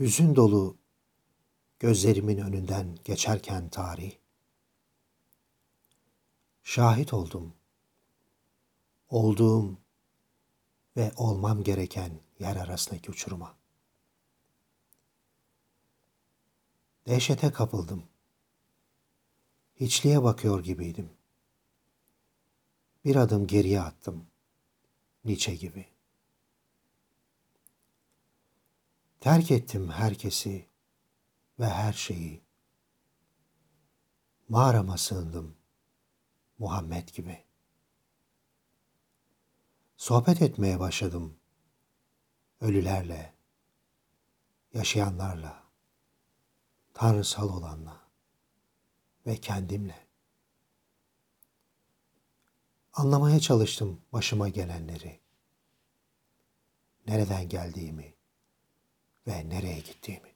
Hüzün dolu gözlerimin önünden geçerken tarih, şahit oldum. Olduğum ve olmam gereken yer arasındaki uçuruma. Dehşete kapıldım. Hiçliğe bakıyor gibiydim. Bir adım geriye attım. Nietzsche gibi. Terk ettim herkesi ve her şeyi. Mağarama sığındım Muhammed gibi. Sohbet etmeye başladım ölülerle, yaşayanlarla, tanrısal olanla ve kendimle. Anlamaya çalıştım başıma gelenleri, nereden geldiğimi ve nereye gittiğimi.